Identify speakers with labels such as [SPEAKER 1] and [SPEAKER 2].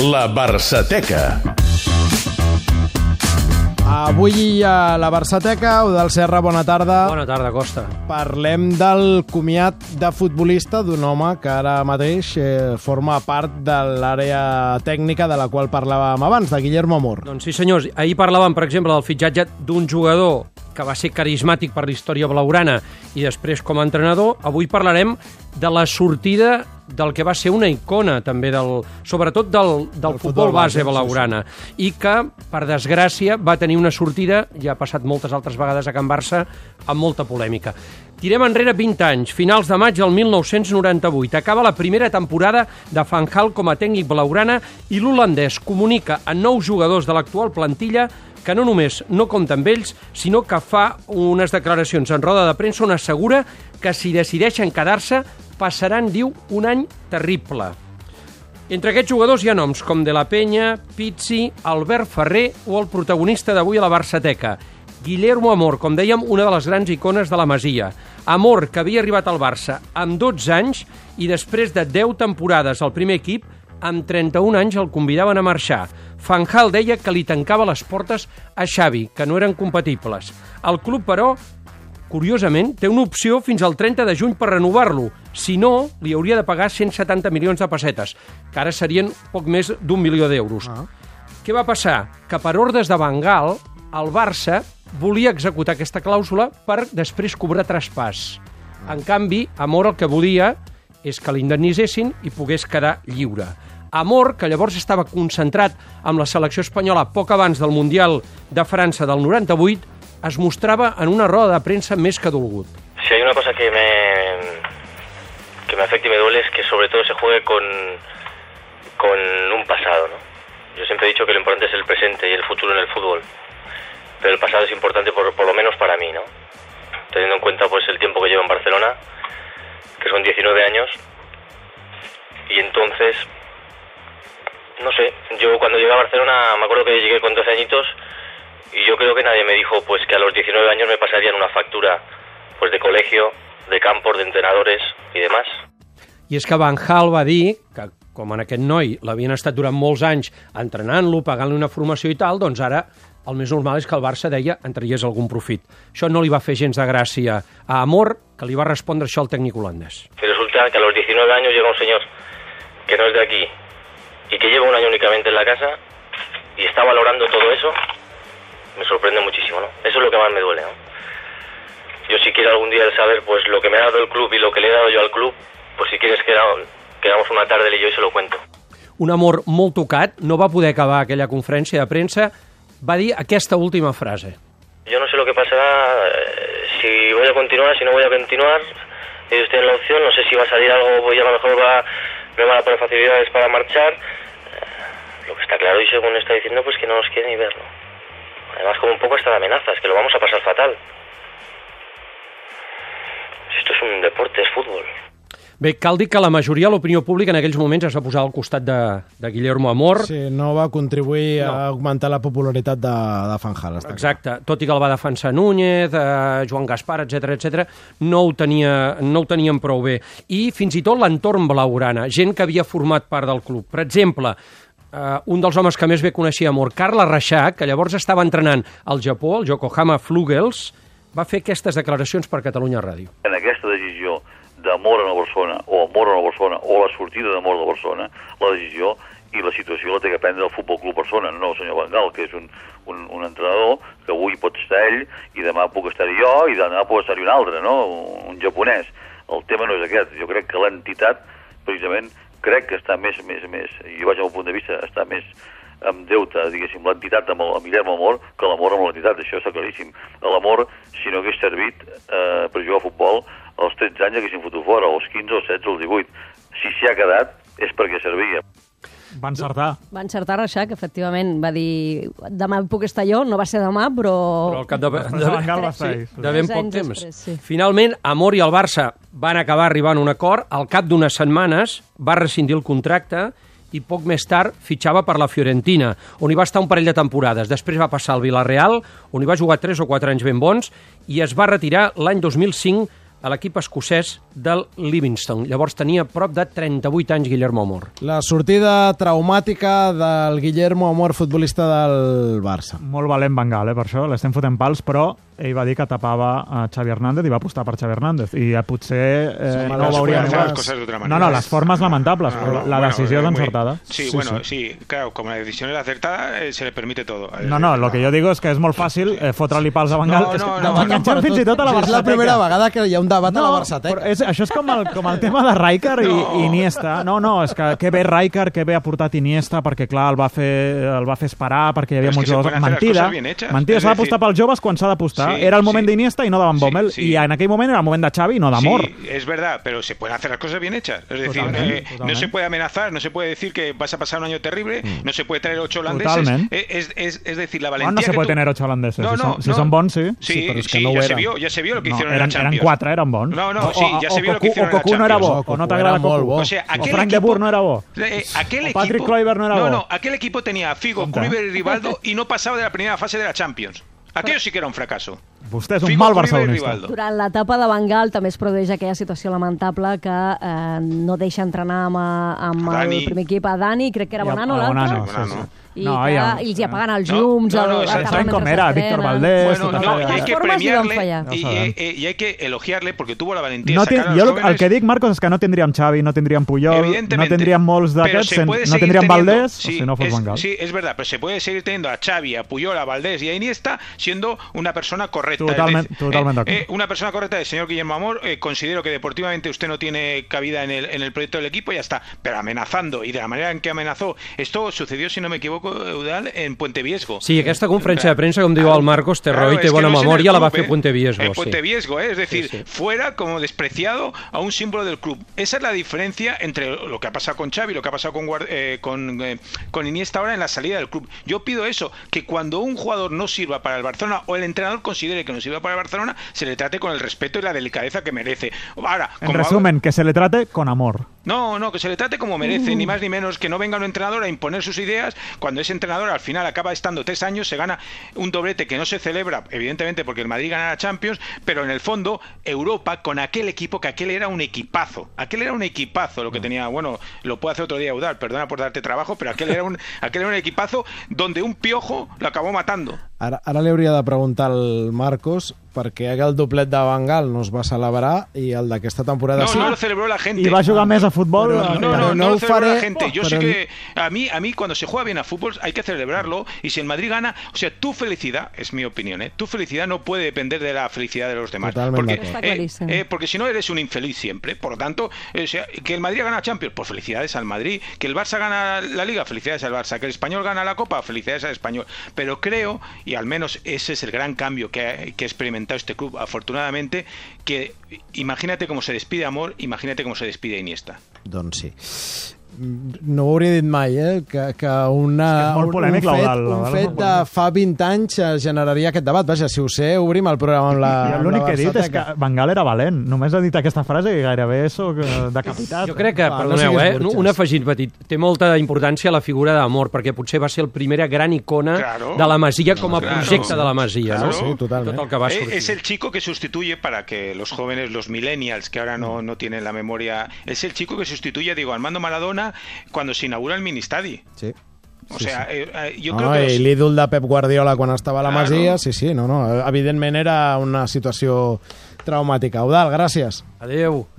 [SPEAKER 1] La Barçateca.
[SPEAKER 2] Avui a la Barçateca, Eudal Serra, bona tarda.
[SPEAKER 3] Bona tarda, Costa.
[SPEAKER 2] Parlem del comiat de futbolista d'un home que ara mateix eh, forma part de l'àrea tècnica de la qual parlàvem abans, de Guillermo Amor.
[SPEAKER 3] Doncs sí, senyors. Ahir parlàvem, per exemple, del fitxatge d'un jugador que va ser carismàtic per la història blaurana i després com a entrenador. Avui parlarem de la sortida del que va ser una icona també, del, sobretot del, del
[SPEAKER 2] El
[SPEAKER 3] futbol
[SPEAKER 2] futbol
[SPEAKER 3] base
[SPEAKER 2] base,
[SPEAKER 3] blaugrana, i que, per desgràcia, va tenir una sortida, ja ha passat moltes altres vegades a Can Barça, amb molta polèmica. Tirem enrere 20 anys, finals de maig del 1998. Acaba la primera temporada de Van Gaal com a tècnic blaugrana i l'holandès comunica a nou jugadors de l'actual plantilla que no només no compta amb ells, sinó que fa unes declaracions en roda de premsa on assegura que si decideixen quedar-se passaran, diu, un any terrible. Entre aquests jugadors hi ha noms com De La Penya, Pizzi, Albert Ferrer o el protagonista d'avui a la Barçateca, Guillermo Amor, com dèiem, una de les grans icones de la Masia. Amor, que havia arribat al Barça amb 12 anys i després de 10 temporades al primer equip, amb 31 anys el convidaven a marxar. Fanjal deia que li tancava les portes a Xavi, que no eren compatibles. El club, però, curiosament, té una opció fins al 30 de juny per renovar-lo. Si no, li hauria de pagar 170 milions de pessetes, que ara serien poc més d'un milió d'euros.
[SPEAKER 2] Ah.
[SPEAKER 3] Què va passar? Que per ordres de Bengal, el Barça volia executar aquesta clàusula per després cobrar traspàs. En canvi, Amor el que volia és que l'indemnitzessin i pogués quedar lliure. Amor, que llavors estava concentrat amb la selecció espanyola poc abans del Mundial de França del 98, es mostrava en una roda de premsa més que dolgut.
[SPEAKER 4] Si hay una cosa que me, que me afecta y me duele es que sobre todo se juegue con, con un pasado, ¿no? Yo siempre he dicho que lo importante es el presente y el futuro en el fútbol, pero el pasado es importante por, por lo menos para mí, ¿no? Teniendo en cuenta pues el tiempo que llevo en Barcelona, que son 19 años, y entonces, no sé, yo cuando llegué a Barcelona me acuerdo que llegué con 12 añitos y yo creo que nadie me dijo pues que a los 19 años me pasarían una factura pues de colegio, de campos, de entrenadores y demás.
[SPEAKER 3] I és que Van Gaal va dir que, com en aquest noi l'havien estat durant molts anys entrenant-lo, pagant-li una formació i tal, doncs ara el més normal és que el Barça deia en tragués algun profit. Això no li va fer gens de gràcia a Amor, que li va respondre això al tècnic holandès.
[SPEAKER 4] Resulta que a los 19 años llega un señor que no es de aquí y que lleva un año únicamente en la casa y está valorando todo eso, me sorprende muchísimo, ¿no? Eso es lo que más me duele, ¿no? Yo si quiero algún día saber pues lo que me ha dado el club y lo que le he dado yo al club, pues si quieres quedamos, una tarde él y yo y se lo cuento.
[SPEAKER 3] Un amor molt tocat, no va poder acabar aquella conferència de premsa, va dir aquesta última frase.
[SPEAKER 4] Yo no sé lo que pasará, eh, si voy a continuar, si no voy a continuar. Ellos tienen la opción, no sé si va a salir algo, pues ya a lo mejor va, me van a poner facilidades para marchar. Eh, Lo que está claro y según está diciendo, pues que no nos quiere ni verlo. Además, como un poco hasta de amenazas, que lo vamos a pasar fatal. Si esto es un deporte, es fútbol.
[SPEAKER 3] Bé, cal dir que la majoria de l'opinió pública en aquells moments es va posar al costat de, de Guillermo Amor.
[SPEAKER 2] Sí, no va contribuir
[SPEAKER 3] No.
[SPEAKER 2] a augmentar la popularitat de, de Fanjal. Està clar.
[SPEAKER 3] Exacte, tot i que el va defensar Núñez, eh, Joan Gaspar, etc etc, no, ho tenia, no ho tenien prou bé. I fins i tot l'entorn blaugrana, gent que havia format part del club. Per exemple, eh, un dels homes que més bé coneixia Amor, Carla Reixac, que llavors estava entrenant al Japó, el Yokohama Flugels, va fer aquestes declaracions per Catalunya Ràdio.
[SPEAKER 5] en aquesta decisió d'amor a la Barcelona o amor a la Barcelona o la sortida d'amor de Barcelona, la decisió i la situació la té que prendre el Futbol Club Barcelona, no el senyor Bengal, que és un, un, un entrenador que avui pot estar ell i demà puc estar jo i demà pot estar un altre, no? un, un japonès. El tema no és aquest. Jo crec que l'entitat, precisament, crec que està més, més, més, i jo vaig al punt de vista, està més amb deute, diguéssim, l'entitat amb el amb Guillermo Amor que l'amor amb l'entitat, això està claríssim. L'amor, si no hagués servit eh, per jugar a futbol, als 13 anys haguessin fotut fora, als 15, als 16, als 18. Si s'hi ha quedat, és perquè servia.
[SPEAKER 6] Va encertar.
[SPEAKER 7] Va encertar Reixac, efectivament. Va dir, demà puc estar jo, no va ser demà, però...
[SPEAKER 3] Però al cap de,
[SPEAKER 6] de estar ahí.
[SPEAKER 3] de ben poc temps.
[SPEAKER 7] després, sí.
[SPEAKER 3] Finalment, Amor i el Barça van acabar arribant a un acord. Al cap d'unes setmanes va rescindir el contracte i poc més tard fitxava per la Fiorentina, on hi va estar un parell de temporades. Després va passar al Villarreal, on hi va jugar 3 o 4 anys ben bons, i es va retirar l'any 2005 a l'equip escocès del Livingston. Llavors tenia prop de 38 anys Guillermo Amor.
[SPEAKER 2] La sortida traumàtica del Guillermo Amor, futbolista del Barça.
[SPEAKER 6] Molt valent Bengal, eh, per això, l'estem fotent pals, però ell va dir que tapava a Xavi Hernández i va apostar per Xavi Hernández. I eh, potser eh,
[SPEAKER 2] Sí,
[SPEAKER 6] no ho
[SPEAKER 8] de otra
[SPEAKER 6] No, no, las formas lamentables,
[SPEAKER 8] No,
[SPEAKER 6] però
[SPEAKER 8] no,
[SPEAKER 6] la
[SPEAKER 8] bueno,
[SPEAKER 6] decisió
[SPEAKER 8] eh,
[SPEAKER 6] és
[SPEAKER 8] muy-
[SPEAKER 6] encertada.
[SPEAKER 8] Sí,
[SPEAKER 2] Sí,
[SPEAKER 8] bueno, sí. claro, como la decisión es acertada, eh, se le permite todo.
[SPEAKER 6] No, no, lo que jo digo és que és molt fàcil eh, fotre-li pals a Bengal.
[SPEAKER 8] No, no,
[SPEAKER 6] que
[SPEAKER 8] no,
[SPEAKER 6] enganxem
[SPEAKER 2] Però
[SPEAKER 6] fins i tot a la
[SPEAKER 2] És la primera vegada que hi ha un debat a la
[SPEAKER 6] però
[SPEAKER 2] Barçateca.
[SPEAKER 6] és, això és com el, com el tema de Rijkaard i,
[SPEAKER 8] No.
[SPEAKER 6] i Iniesta. No, no, és que que bé Rijkaard, que bé ha portat Iniesta, perquè clar, el va fer, el va fer esperar, perquè hi havia
[SPEAKER 8] Però
[SPEAKER 6] molts
[SPEAKER 8] las
[SPEAKER 6] Mentida, mentida,
[SPEAKER 8] Es
[SPEAKER 6] s'ha d'apostar pels joves quan s'ha d'apostar.
[SPEAKER 8] Sí,
[SPEAKER 6] era el moment
[SPEAKER 8] sí.
[SPEAKER 6] d'Iniesta i no
[SPEAKER 8] Sí,
[SPEAKER 6] Bommel,
[SPEAKER 8] sí.
[SPEAKER 6] i en aquell moment era el moment de Xavi i no d'Amor.
[SPEAKER 8] Sí, es verdad, pero se pueden hacer las cosas bien hechas. Es decir, eh, no se puede amenazar, no se puede decir que vas a pasar un año terrible, no se puede traer ocho holandeses.
[SPEAKER 6] Totalmente.
[SPEAKER 8] Eh, Es, es, es decir, la
[SPEAKER 6] No,
[SPEAKER 8] valentía
[SPEAKER 6] no se puede
[SPEAKER 8] tú-
[SPEAKER 6] tener ocho holandeses.
[SPEAKER 8] No,
[SPEAKER 6] si,
[SPEAKER 8] no,
[SPEAKER 6] son, si
[SPEAKER 8] no.
[SPEAKER 6] son bons, sí.
[SPEAKER 8] Sí,
[SPEAKER 2] Sí, pero es que
[SPEAKER 8] sí,
[SPEAKER 2] no
[SPEAKER 8] ya se
[SPEAKER 2] eran.
[SPEAKER 8] vio, ya se vio lo que
[SPEAKER 6] No,
[SPEAKER 8] hicieron en la
[SPEAKER 6] eren
[SPEAKER 8] Champions.
[SPEAKER 6] quatre, eren bons.
[SPEAKER 8] No, no,
[SPEAKER 6] O-
[SPEAKER 8] sí, ya se vio lo que hicieron
[SPEAKER 6] o
[SPEAKER 8] en la
[SPEAKER 6] no era bo, o no
[SPEAKER 2] Cocu.
[SPEAKER 8] O sea, aquel
[SPEAKER 6] Frank
[SPEAKER 8] equipo,
[SPEAKER 6] de Boer no era bo.
[SPEAKER 8] Eh, aquel equipo,
[SPEAKER 6] Patrick Kluivert no era
[SPEAKER 8] no,
[SPEAKER 6] bo.
[SPEAKER 8] no, aquel equipo tenía a Figo. Kluivert y Rivaldo y no pasaba de la primera fase de la Champions. Aquello sí que era un fracaso.
[SPEAKER 6] Vostè és un
[SPEAKER 8] Figo,
[SPEAKER 6] mal barcelonista.
[SPEAKER 7] Durant l'etapa de Bengal també es produeix aquella situació lamentable que eh, no deixa entrenar amb, amb
[SPEAKER 8] A
[SPEAKER 7] el primer equip a Dani, crec que era Bonano l'altre.
[SPEAKER 6] Bonano,
[SPEAKER 8] sí,
[SPEAKER 7] I.
[SPEAKER 6] No,
[SPEAKER 7] que,
[SPEAKER 6] ha-
[SPEAKER 7] i els hi apaguen els
[SPEAKER 8] No,
[SPEAKER 7] llums.
[SPEAKER 8] no, no,
[SPEAKER 7] el,
[SPEAKER 8] és-
[SPEAKER 7] el
[SPEAKER 6] Saben com
[SPEAKER 7] mentre
[SPEAKER 6] era,
[SPEAKER 7] s'estrenen.
[SPEAKER 6] Víctor Valdés,
[SPEAKER 8] Bueno, no, y hay que premiarle.
[SPEAKER 6] Ja
[SPEAKER 8] y,
[SPEAKER 6] sabem.
[SPEAKER 8] eh, y hay que elogiarle porque tuvo la valentía
[SPEAKER 6] No
[SPEAKER 8] sacar a
[SPEAKER 6] jo el, que dic, Marcos, és que no tindríem Xavi, no tindríem Puyol, no tindríem molts d'aquests, no tindríem
[SPEAKER 8] teniendo-
[SPEAKER 6] Valdés,
[SPEAKER 8] sí,
[SPEAKER 6] si no fos
[SPEAKER 8] es,
[SPEAKER 6] Van Gaal.
[SPEAKER 8] Sí, es verdad, pero se puede seguir teniendo a Xavi, a Puyol, a Valdés y a Iniesta siendo una persona correcta.
[SPEAKER 6] Totalmente-
[SPEAKER 8] Es decir,
[SPEAKER 6] totalmente de
[SPEAKER 8] eh,
[SPEAKER 6] acuerdo.
[SPEAKER 8] eh, una persona correcta del señor Guillermo Amor. eh, considero que deportivamente usted no tiene cabida en el, en el proyecto del equipo y ya está. Pero amenazando y de la manera en que amenazó, esto sucedió, si no me equivoco, Eudal, en Puente Viesgo.
[SPEAKER 3] Sí, aquesta conferència de premsa, com diu el Marcos, i
[SPEAKER 8] claro,
[SPEAKER 3] té bona
[SPEAKER 8] no
[SPEAKER 3] memòria, la va
[SPEAKER 8] club,
[SPEAKER 3] fer
[SPEAKER 8] ¿eh?
[SPEAKER 3] Puente Viesgo.
[SPEAKER 8] En Puente
[SPEAKER 3] sí.
[SPEAKER 8] Viesgo, ¿eh? es decir,
[SPEAKER 3] Sí, sí.
[SPEAKER 8] fuera como despreciado a un símbolo del club. Esa es la diferencia entre lo que ha pasado con Xavi y lo que ha pasado con, eh, con, eh, con Iniesta ahora en la salida del club. Yo pido eso, que cuando un jugador no sirva para el Barcelona o el entrenador considere que no sirva para el Barcelona, se le trate con el respeto y la delicadeza que merece. Ahora,
[SPEAKER 6] En resumen, que se le trate con amor.
[SPEAKER 8] no, no, que se le trate como merece, ni más ni menos, que no venga un entrenador a imponer sus ideas, cuando ese entrenador al final acaba estando tres años, se gana un doblete que no se celebra, evidentemente porque el Madrid gana la Champions, pero en el fondo Europa con aquel equipo, que aquel era un equipazo, aquel era un equipazo, lo que tenía, bueno, lo puedo hacer otro día, Eudal, perdona por darte trabajo, pero aquel era un, aquel era un equipazo donde un piojo lo acabó matando.
[SPEAKER 2] Ara, ara li hauria de preguntar al Marcos perquè el doblet de Bengal no es va celebrar i el d'aquesta temporada
[SPEAKER 8] No,
[SPEAKER 2] sí.
[SPEAKER 8] no lo celebró la gente.
[SPEAKER 6] I va jugar més a futbol...
[SPEAKER 2] Però-
[SPEAKER 8] No, no, no,
[SPEAKER 2] no
[SPEAKER 8] lo
[SPEAKER 2] faré-
[SPEAKER 8] la gente. Yo sé que a mí, a mí cuando se juega bien a fútbol hay que celebrarlo y si el Madrid gana, o sea, tu felicidad, es mi opinión, ¿eh? tu felicidad no puede depender de la felicidad de los demás.
[SPEAKER 2] Totalmente
[SPEAKER 8] porque, eh, eh, porque si no eres un infeliz siempre. Por lo tanto, eh, o sea, que el Madrid gana Champions, pues felicidades al Madrid. Que el Barça gana la Liga, felicidades al Barça. Que el Español gana la Copa, felicidades al Español. Pero creo, y al menos ese es el gran cambio que ha, que ha experimentado este club, afortunadamente, que imagínate cómo se despide Amor, imagínate cómo se despide Iniesta.
[SPEAKER 2] Doncs sí. No ho hauria dit mai, eh? Que, que una,
[SPEAKER 6] És molt polèmic,
[SPEAKER 2] un, un fet, un fet de fa 20 anys eh, generaria aquest debat. Vaja, si ho sé, obrim el programa amb la,
[SPEAKER 6] Jo l'únic que he dit és que Gaal era valent. Només ha dit aquesta frase i gairebé soc decapitat.
[SPEAKER 3] Jo crec que,
[SPEAKER 2] Va, no
[SPEAKER 3] perdoneu,
[SPEAKER 2] siguis
[SPEAKER 3] eh,
[SPEAKER 2] burxes.
[SPEAKER 3] un afegit petit. Té molta importància la figura d'Amor, perquè potser va ser el primera gran icona
[SPEAKER 8] Claro.
[SPEAKER 3] de la Masia com a
[SPEAKER 8] Claro.
[SPEAKER 3] projecte de la Masia.
[SPEAKER 8] Claro.
[SPEAKER 3] No?
[SPEAKER 2] Sí, totalment.
[SPEAKER 3] Tot el que va
[SPEAKER 8] Eh,
[SPEAKER 3] sortir.
[SPEAKER 8] es el chico que sustituye para que los jóvenes, los millennials, que ahora no, no tienen la memoria, es el chico que sustituye a Diego Armando Maradona cuando se inaugura el mini estadi.
[SPEAKER 2] Sí.
[SPEAKER 8] O
[SPEAKER 2] Sí,
[SPEAKER 8] sea, eh, eh, yo
[SPEAKER 2] no,
[SPEAKER 8] creo
[SPEAKER 2] no,
[SPEAKER 8] que
[SPEAKER 2] i
[SPEAKER 8] los-
[SPEAKER 2] l'ídol de Pep Guardiola quan estava a la
[SPEAKER 8] Claro.
[SPEAKER 2] Masia, sí, sí, no, no, evidentment era una situació traumàtica. Eudal, gràcies.
[SPEAKER 3] Adéu.